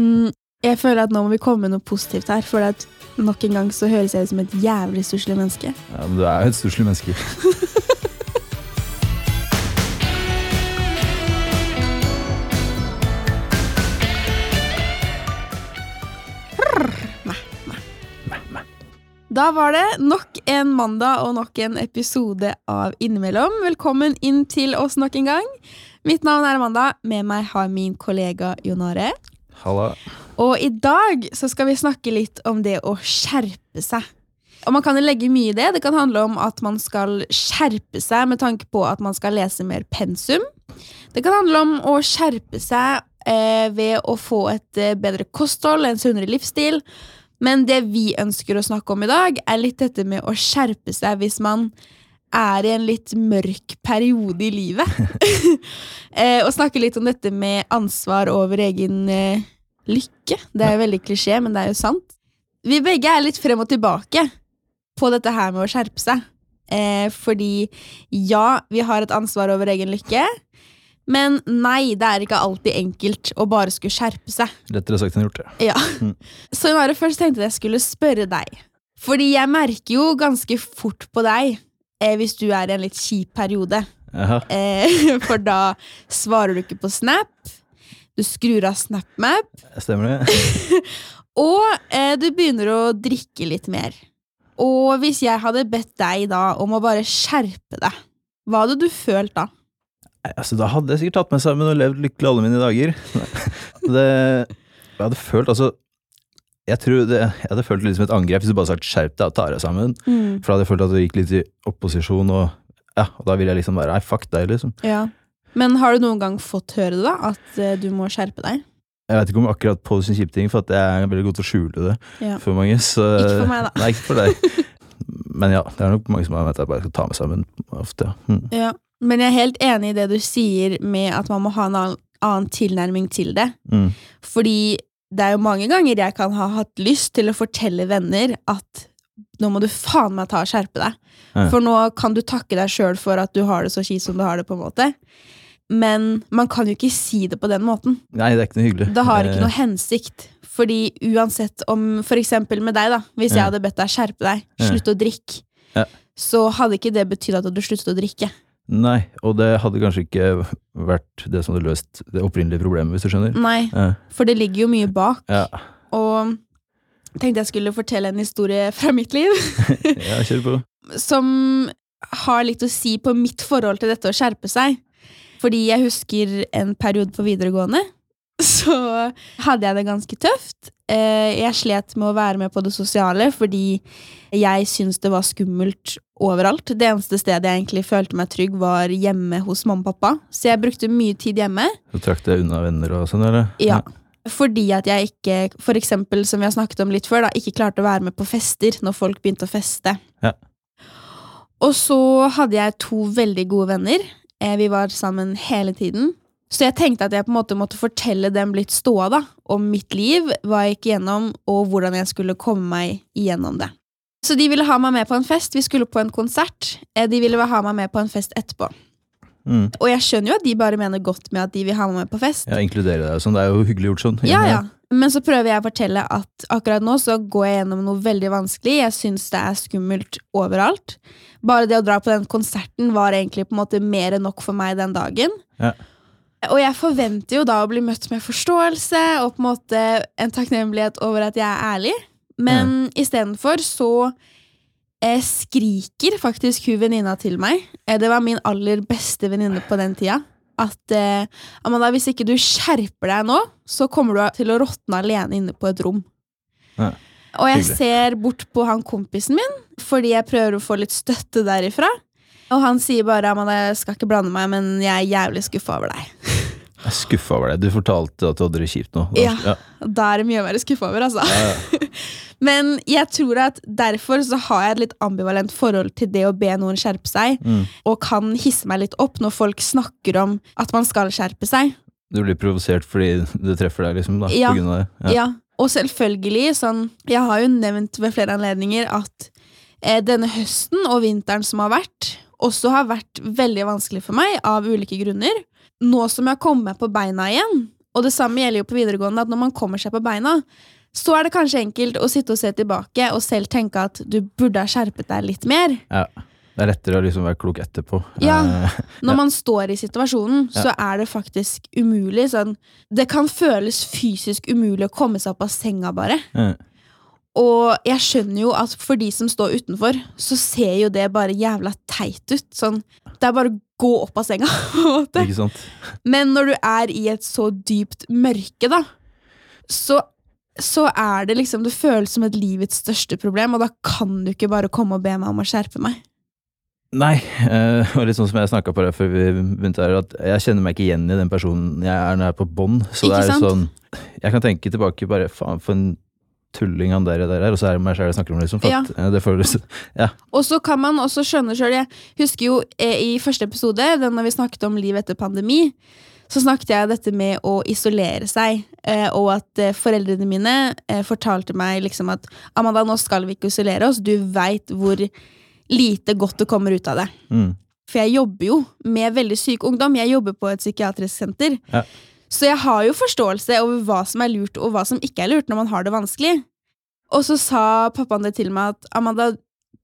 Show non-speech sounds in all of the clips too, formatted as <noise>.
Mm, jeg føler at nå må vi komme med noe positivt her, for at nok en gang så høres jeg ut som et jævlig stusslig menneske. Ja, men du er jo et stusslig menneske. <laughs> Da var det nok en mandag og nok en episode av Innimellom. Velkommen inn til oss nok en gang. Mitt navn er Amanda. Med meg har min kollega Jon Are. Halla. Og i dag så skal vi snakke litt om det å skjerpe seg. Og man kan legge mye i det. Det kan handle om at man skal skjerpe seg med tanke på at man skal lese mer pensum. Det kan handle om å skjerpe seg eh, ved å få et eh, bedre kosthold, en sunnere livsstil. Men det vi ønsker å snakke om i dag, er litt dette med å skjerpe seg hvis man er i en litt mørk periode i livet. <laughs> <laughs> eh, og snakke litt om dette med ansvar over egen eh, lykke. Det er jo veldig klisjé, men det er jo sant. Vi begge er litt frem og tilbake på dette her med å skjerpe seg. Eh, fordi ja, vi har et ansvar over egen lykke. Men nei, det er ikke alltid enkelt å bare skulle skjerpe seg. Rettere sagt enn gjort, ja. Ja. Så Nare, først tenkte jeg jeg skulle spørre deg. Fordi jeg merker jo ganske fort på deg eh, hvis du er i en litt kjip periode. Eh, <laughs> for da svarer du ikke på Snap. Du skrur av SnapMap. Stemmer det? <laughs> Og eh, du begynner å drikke litt mer. Og hvis jeg hadde bedt deg da om å bare skjerpe deg, hva hadde du følt da? Nei, altså, da hadde jeg sikkert tatt meg sammen og levd lykkelig alle mine dager. <laughs> det, jeg hadde følt altså jeg tror det, jeg hadde følt det litt som et angrep hvis du bare sa 'skjerp deg og ta deg sammen'. Mm. For da hadde jeg følt at du gikk litt i opposisjon, og, ja, og da ville jeg liksom bare 'nei, fuck deg', liksom. Ja. Men har du noen gang fått høre det, da? At eh, du må skjerpe deg? Jeg vet ikke om akkurat på sin kjipe ting, for at jeg er veldig god til å skjule det Ja. for mange. Så, Ikke for meg, da. Nei, ikke for deg. <laughs> Men ja, det er nok mange som har ment at jeg bare skal ta meg sammen ofte. ja. Mm. Ja. Men jeg er helt enig i det du sier med at man må ha en annen, annen tilnærming til det. Mm. Fordi det er jo mange ganger jeg kan ha hatt lyst til å fortelle venner at nå må du faen meg ta og skjerpe deg. Ja. For nå kan du takke deg sjøl for at du har det så kjipt som du har det. på en måte Men man kan jo ikke si det på den måten. Nei, det er ikke noe hyggelig. Det har ikke noe hensikt. Fordi uansett om For eksempel med deg, da. Hvis jeg hadde bedt deg skjerpe deg, Ja. slutt å drikke, Ja. så hadde ikke det betydd at du sluttet å drikke. Nei, og det hadde kanskje ikke vært det som hadde løst det opprinnelige problemet, hvis du skjønner. Nei, Ja. for det ligger jo mye bak. Ja, Og tenkte jeg skulle fortelle en historie fra mitt liv. <laughs> ja kjør på. som har litt å si på mitt forhold til dette å skjerpe seg. Fordi jeg husker en periode på videregående, <laughs> så hadde jeg det ganske tøft. Eh, Jeg slet med å være med på det sosiale fordi jeg syntes det var skummelt overalt. Det eneste stedet jeg egentlig følte meg trygg, var hjemme hos mamma og pappa. Så jeg brukte mye tid hjemme. Så trakk deg unna venner og sånn, eller? Ja. Fordi at jeg ikke, for eksempel, som vi har snakket om litt før, da, ikke klarte å være med på fester når folk begynte å feste. Ja. Og så hadde jeg to veldig gode venner. Eh, Vi var sammen hele tiden. Så jeg tenkte at jeg på en måte måtte fortelle dem litt ståa da, om mitt liv, hva jeg gikk gjennom, og hvordan jeg skulle komme meg igjennom det. Så de ville ha meg med på en fest. Vi skulle på en konsert. Eh, De ville ha meg med på en fest etterpå. Mm. Og jeg skjønner jo at de bare mener godt med at de vil ha meg med på fest. Ja, inkludere deg sånn. Det er jo hyggelig gjort sånn. Ja, ja. Men så prøver jeg å fortelle at akkurat nå så går jeg gjennom noe veldig vanskelig. Jeg syns det er skummelt overalt. Bare det å dra på den konserten var egentlig på en måte mer enn nok for meg den dagen. Ja. Og jeg forventer jo da å bli møtt med forståelse og på en måte en takknemlighet over at jeg er ærlig. Men istedenfor så eh, skriker faktisk hun venninna til meg. Eh, det var min aller beste venninne på den tida. At eh, Amanda, hvis ikke du skjerper deg nå, så kommer du til å råtne alene inne på et rom. Ja, Og jeg hyggelig. ser bort på han kompisen min, fordi jeg prøver å få litt støtte derifra. Og han sier bare Amanda, jeg skal ikke blande meg, men jeg er jævlig skuffa over deg. Jeg er skuffa over deg. Du fortalte at du hadde det kjipt nå. Ja. ja. Da er det mye å være skuffa over, altså. Ja, ja. <laughs> Men jeg tror at derfor så har jeg et litt ambivalent forhold til det å be noen skjerpe seg, Mm. og kan hisse meg litt opp når folk snakker om at man skal skjerpe seg. Du blir provosert fordi det treffer deg, liksom, da, Ja. på grunn av det. Ja. Og selvfølgelig, sånn Jeg har jo nevnt ved flere anledninger at eh, denne høsten og vinteren som har vært, også har vært veldig vanskelig for meg av ulike grunner. Nå som jeg har kommet meg på beina igjen, Og det samme gjelder jo på videregående, at når man kommer seg på beina, så er det kanskje enkelt å sitte og se tilbake og selv tenke at du burde ha skjerpet deg litt mer. Ja. Det er lettere å liksom være klok etterpå. Ja. Eh, <laughs> Når man står i situasjonen, Ja. så er det faktisk umulig. Sånn, det kan føles fysisk umulig å komme seg opp av senga, bare. Mm. Og jeg skjønner jo at for de som står utenfor, så ser jo det bare jævla teit ut. Sånn, det er bare å gå opp av senga. <laughs> ikke sant? Men når du er i et så dypt mørke, da, så, så er det liksom Det føles som et livets største problem, og da kan du ikke bare komme og be meg om å skjerpe meg. Nei, eh, og litt sånn som jeg snakka på det før vi begynte her, at jeg kjenner meg ikke igjen i den personen jeg er når jeg er på bånd. Så Ikke det er sant? sånn Jeg kan tenke tilbake bare faen, for en tulling han der, der er, og så er det meg sjøl jeg snakker om, liksom. For at, eh, det føles Og så kan man også skjønne sjøl Jeg husker jo eh, i første episode, den når vi snakket om liv etter pandemi, så snakket jeg dette med å isolere seg, eh, og at eh, foreldrene mine eh, fortalte meg liksom at Amanda, nå skal vi ikke isolere oss, du veit hvor lite godt det kommer ut av det. mm, For jeg jobber jo med veldig syk ungdom. Jeg jobber på et psykiatrisk senter. Ja. Så jeg har jo forståelse over hva som er lurt, og hva som ikke er lurt når man har det vanskelig. Og så sa pappaen det til meg at Amanda,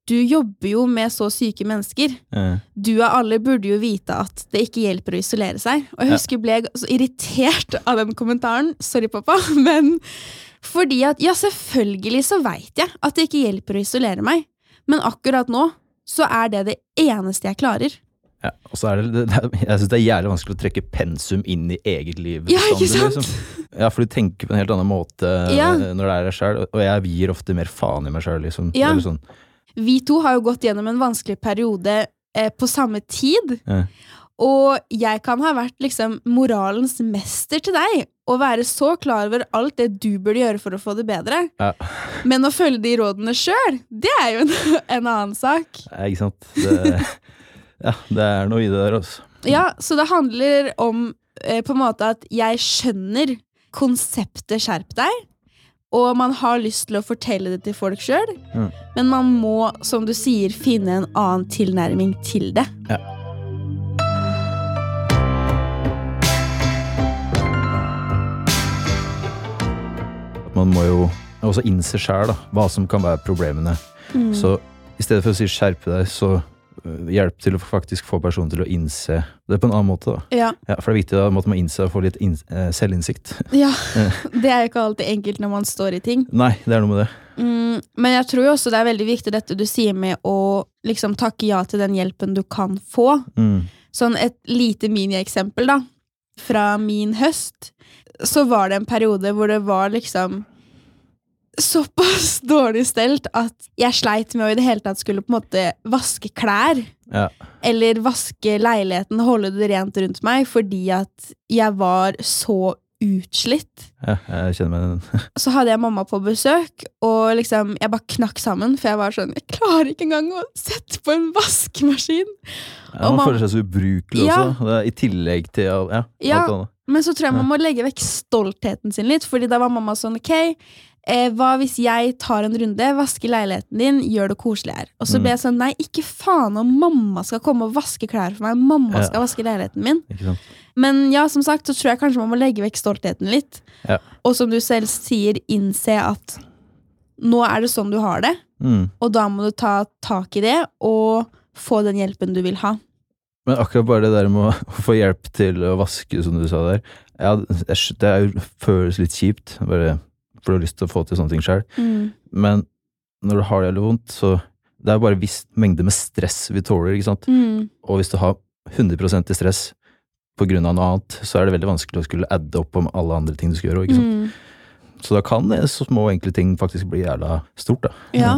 du jobber jo med så syke mennesker. eh, Du og alle burde jo vite at det ikke hjelper å isolere seg. Og jeg Ja. husker jeg ble så irritert av den kommentaren. Sorry, pappa. <laughs> Men fordi at ja, selvfølgelig så veit jeg at det ikke hjelper å isolere meg. Men akkurat nå så er det det eneste jeg klarer. ja. Og så er det, Jeg syns det er jævlig vanskelig å trekke pensum inn i eget liv. Ja, ikke sant? Liksom. Ja, for du tenker på en helt annen måte Ja. eh, når det er deg sjøl, og jeg gir ofte mer faen i meg sjøl, liksom. Ja. Sånn. Vi to har jo gått gjennom en vanskelig periode eh, på samme tid. Ja. Og jeg kan ha vært liksom moralens mester til deg. Og være så klar over alt det du burde gjøre for å få det bedre. Ja. Men å følge de rådene sjøl, det er jo en, <laughs> en annen sak. Ja, Ikke sant. Det, ja, det er noe i det der, altså. Ja, Så det handler om eh, på en måte at jeg skjønner konseptet skjerp deg. Og man har lyst til å fortelle det til folk sjøl, Mm. men man må, som du sier, finne en annen tilnærming til det. Ja. Man må jo også innse sjæl hva som kan være problemene. Mm. Så i stedet for å si skjerpe deg, så hjelp til å faktisk få personen til å innse det på en annen måte. da. Ja. Ja, For det er viktig da, at man innse og få litt eh, selvinnsikt. <laughs> ja. <laughs> Det er ikke alltid enkelt når man står i ting. Nei, det er noe med det. Mm, men jeg tror jo også det er veldig viktig dette du sier med å liksom takke ja til den hjelpen du kan få. Mm. Sånn et lite minieksempel, da. Fra min høst. Så var det en periode hvor det var liksom såpass <laughs> dårlig stelt at jeg sleit med å i det hele tatt skulle på en måte vaske klær. Ja. Eller vaske leiligheten, holde det rent rundt meg, fordi at jeg var så utslitt. ja, jeg kjenner meg den. <laughs> Så hadde jeg mamma på besøk, og liksom, jeg bare knakk sammen. For jeg var sånn, jeg klarer ikke engang å sette på en vaskemaskin. Ja, man man- føler seg så ubrukelig Ja. også. Det I tillegg til ja. Men så tror jeg man må legge vekk stoltheten sin litt, Fordi da var mamma sånn, ok, eh, hva hvis jeg tar en runde, vasker leiligheten din, gjør det koselig her? Og så Mm. ble jeg sånn, nei, ikke faen om mamma skal komme og vaske klær for meg. Mamma skal vaske leiligheten min. Men ja, som sagt, så tror jeg kanskje man må legge vekk stoltheten litt. Ja. Og som du selv sier, innse at nå er det sånn du har det, Mm. og da må du ta tak i det og få den hjelpen du vil ha. Men akkurat bare det der med å <laughs> få hjelp til å vaske, som du sa der, ja, det er- det er føles litt kjipt, bare for du har lyst til å få til sånne ting sjøl. Men når du har det eller vondt, så det er bare en viss mengde med stress vi tåler, ikke sant. Mm. Og hvis du har 100 i stress på grunn av noe annet, så er det veldig vanskelig å skulle adde opp om alle andre ting du skal gjøre. Ikke sant? Mm. Så da kan så små enkle ting faktisk bli jævla stort, da. Ja.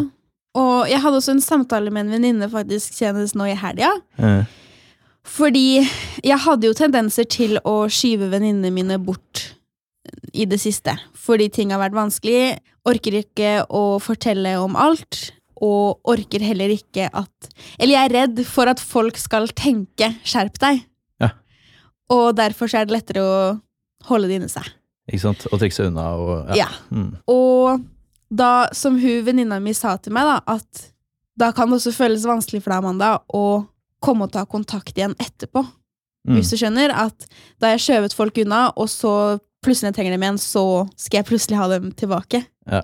Og jeg hadde også en samtale med en venninne faktisk senest nå i helga. Ja. Fordi jeg hadde jo tendenser til å skyve venninnene mine bort i det siste. Fordi ting har vært vanskelig. Orker ikke å fortelle om alt. Og orker heller ikke at Eller jeg er redd for at folk skal tenke 'skjerp deg'. Ja. Og derfor så er det lettere å holde det inni seg. ikke sant? Og trekke seg unna og ja. Ja. Mm. Og da, som hun venninna mi sa til meg, da, at da kan det også føles vanskelig for deg, Amanda, å komme og ta kontakt igjen etterpå. Mm. Hvis du skjønner at da har jeg skjøvet folk unna, og så plutselig jeg trenger dem igjen, så skal jeg plutselig ha dem tilbake. Ja.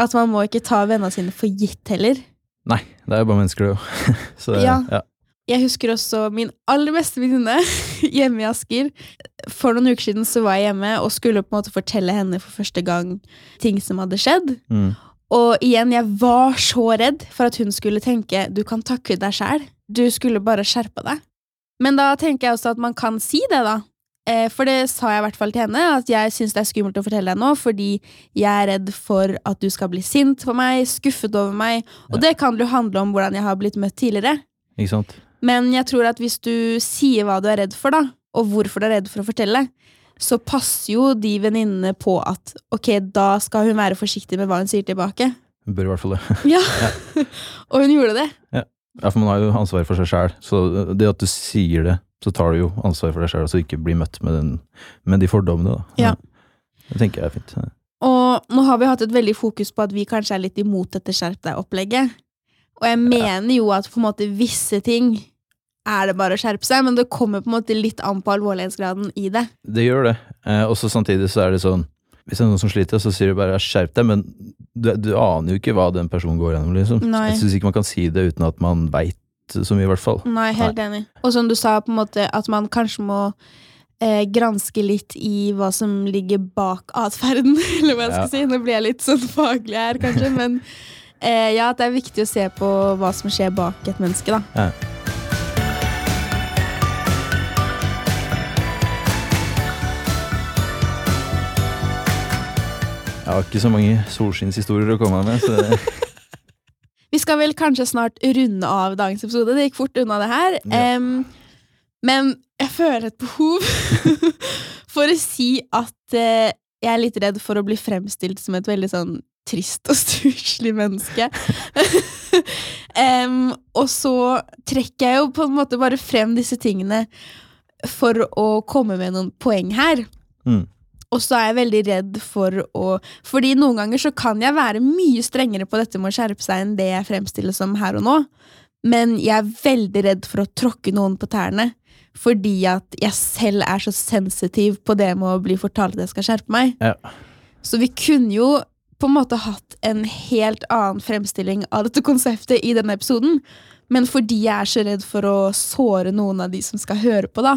At man må ikke ta vennene sine for gitt heller. Nei, det er jo bare mennesker, det jo. <laughs> Så Ja. ja. Jeg husker også min aller beste venninne <laughs> hjemme i Asker. For noen uker siden så var jeg hjemme og skulle på en måte fortelle henne for første gang ting som hadde skjedd. Mm. Og igjen, jeg var så redd for at hun skulle tenke du kan takke deg sjæl. Du skulle bare skjerpa deg. Men da tenker jeg også at man kan si det, da. Eh, For det sa jeg i hvert fall til henne, at jeg syns det er skummelt å fortelle deg nå, fordi jeg er redd for at du skal bli sint på meg, skuffet over meg. Og Ja. det kan jo handle om hvordan jeg har blitt møtt tidligere. Ikke sant? Men jeg tror at hvis du sier hva du er redd for, da, og hvorfor du er redd for å fortelle, så passer jo de venninnene på at ok, da skal hun være forsiktig med hva hun sier tilbake. Hun bør i hvert fall det. <laughs> Ja, <laughs> Og hun gjorde det. Ja, for man har jo ansvar for seg sjæl. Så det at du sier det, så tar du jo ansvar for deg sjøl, så du ikke blir møtt med, den, med de fordommene. Da. Ja. Det tenker jeg er fint. Og nå har vi hatt et veldig fokus på at vi kanskje er litt imot dette skjerp deg-opplegget. Og jeg mener jo at på en måte visse ting er det bare å skjerpe seg, men det kommer på en måte litt an på alvorlighetsgraden i det. Det gjør det. Eh, og så samtidig så er det sånn Hvis det er noen som sliter, så sier du bare 'skjerp deg', men du, du aner jo ikke hva den personen går gjennom. liksom. Jeg syns ikke man kan si det uten at man veit så mye, i hvert fall. Nei, helt enig. Og som du sa, på en måte at man kanskje må eh, granske litt i hva som ligger bak atferden, <laughs> eller hva jeg skal si. Nå blir jeg litt sånn faglig her, kanskje, <laughs> men eh, ja, at det er viktig å se på hva som skjer bak et menneske, da. Ja. Jeg har ikke så mange solskinnshistorier å komme med. Så det, <laughs> skal vel kanskje snart runde av dagens episode. Det gikk fort unna det her. Ja. Um, men jeg føler et behov <laughs> for å si at uh, jeg er litt redd for å bli fremstilt som et veldig sånn trist og <laughs> stusslig menneske. <laughs> um, og så trekker jeg jo på en måte bare frem disse tingene for å komme med noen poeng her. mm. Og så er jeg veldig redd for å Fordi noen ganger så kan jeg være mye strengere på dette med å skjerpe seg enn det jeg fremstiller som her og nå. Men jeg er veldig redd for å tråkke noen på tærne. Fordi at jeg selv er så sensitiv på det med å bli fortalt at jeg skal skjerpe meg. Ja. Så vi kunne jo på en måte hatt en helt annen fremstilling av dette konseptet i denne episoden. Men fordi jeg er så redd for å såre noen av de som skal høre på, da,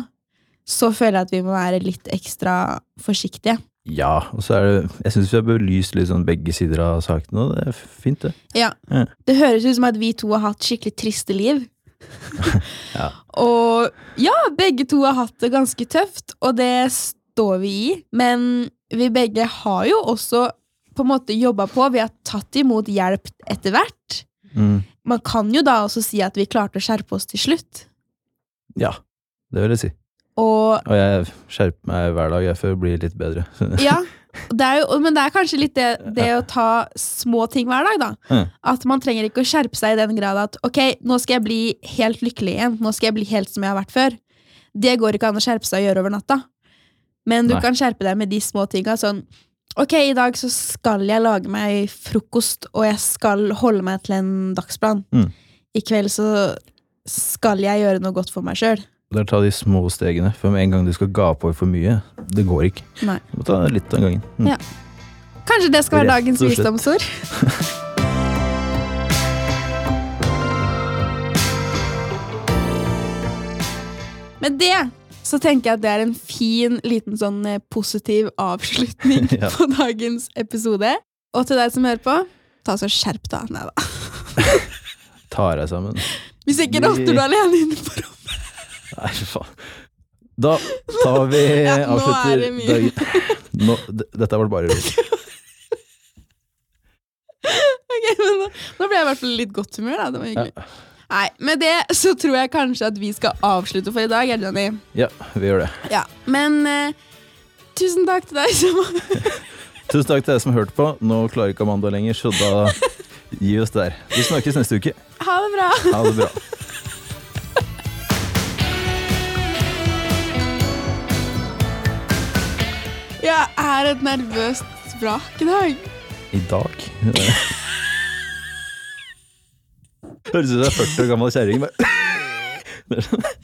så føler jeg at vi må være litt ekstra forsiktige. Ja, og så er det Jeg syns vi har belyst litt sånn begge sider av saken, og det er fint, det. Ja. Ja. Det høres ut som at vi to har hatt skikkelig triste liv. <laughs> Ja. Og ja, begge to har hatt det ganske tøft, og det står vi i. Men vi begge har jo også på en måte jobba på. Vi har tatt imot hjelp etter hvert. Mm. Man kan jo da også si at vi klarte å skjerpe oss til slutt. Ja, det vil jeg si. Og Og jeg skjerper meg hver dag jeg for å bli litt bedre. <laughs> ja, det jo, men det er kanskje litt det, det å ta små ting hver dag, da. Mm. At man trenger ikke å skjerpe seg i den grad at ok, nå skal jeg bli helt lykkelig igjen. Nå skal jeg bli helt som jeg har vært før. Det går ikke an å skjerpe seg og gjøre over natta. Men du Nei. kan skjerpe deg med de små tinga. Sånn ok, i dag så skal jeg lage meg frokost, og jeg skal holde meg til en dagsplan. Mm. I kveld så skal jeg gjøre noe godt for meg sjøl. Det er å ta de små stegene, for med en gang du skal gape over for mye, det går ikke. Nei. Du må ta litt av gangen. Mm. Ja. Kanskje det skal være Rett dagens visdomsord? <laughs> Med det så tenker jeg at det er en fin, liten sånn eh, positiv avslutning <laughs> Ja. på dagens episode. Og til deg som hører på, ta så skjerp deg. Nei da. <laughs> Tar deg sammen. Hvis ikke rotter du alene inne på rommet. Nei, for faen. Da tar vi <laughs> Ja, nå avslutter er det mye. dagen nå, Dette var bare rus. <laughs> Ok, men nå, nå ble jeg i hvert fall litt godt humør. Da. Det var hyggelig. Nei, Med det så tror jeg kanskje at vi skal avslutte for i dag. Er det, Johnny? Ja, vi gjør det. Ja, men eh, tusen takk til deg som <laughs> Tusen takk til dere som hørte på. Nå klarer ikke Amanda lenger, så da gi oss der. Vi snakkes neste uke. Ha det bra. Ha det bra. Er et nervøst vrak i dag. I dag Høres ut som er 40 år gammel kjerring. bare. <laughs>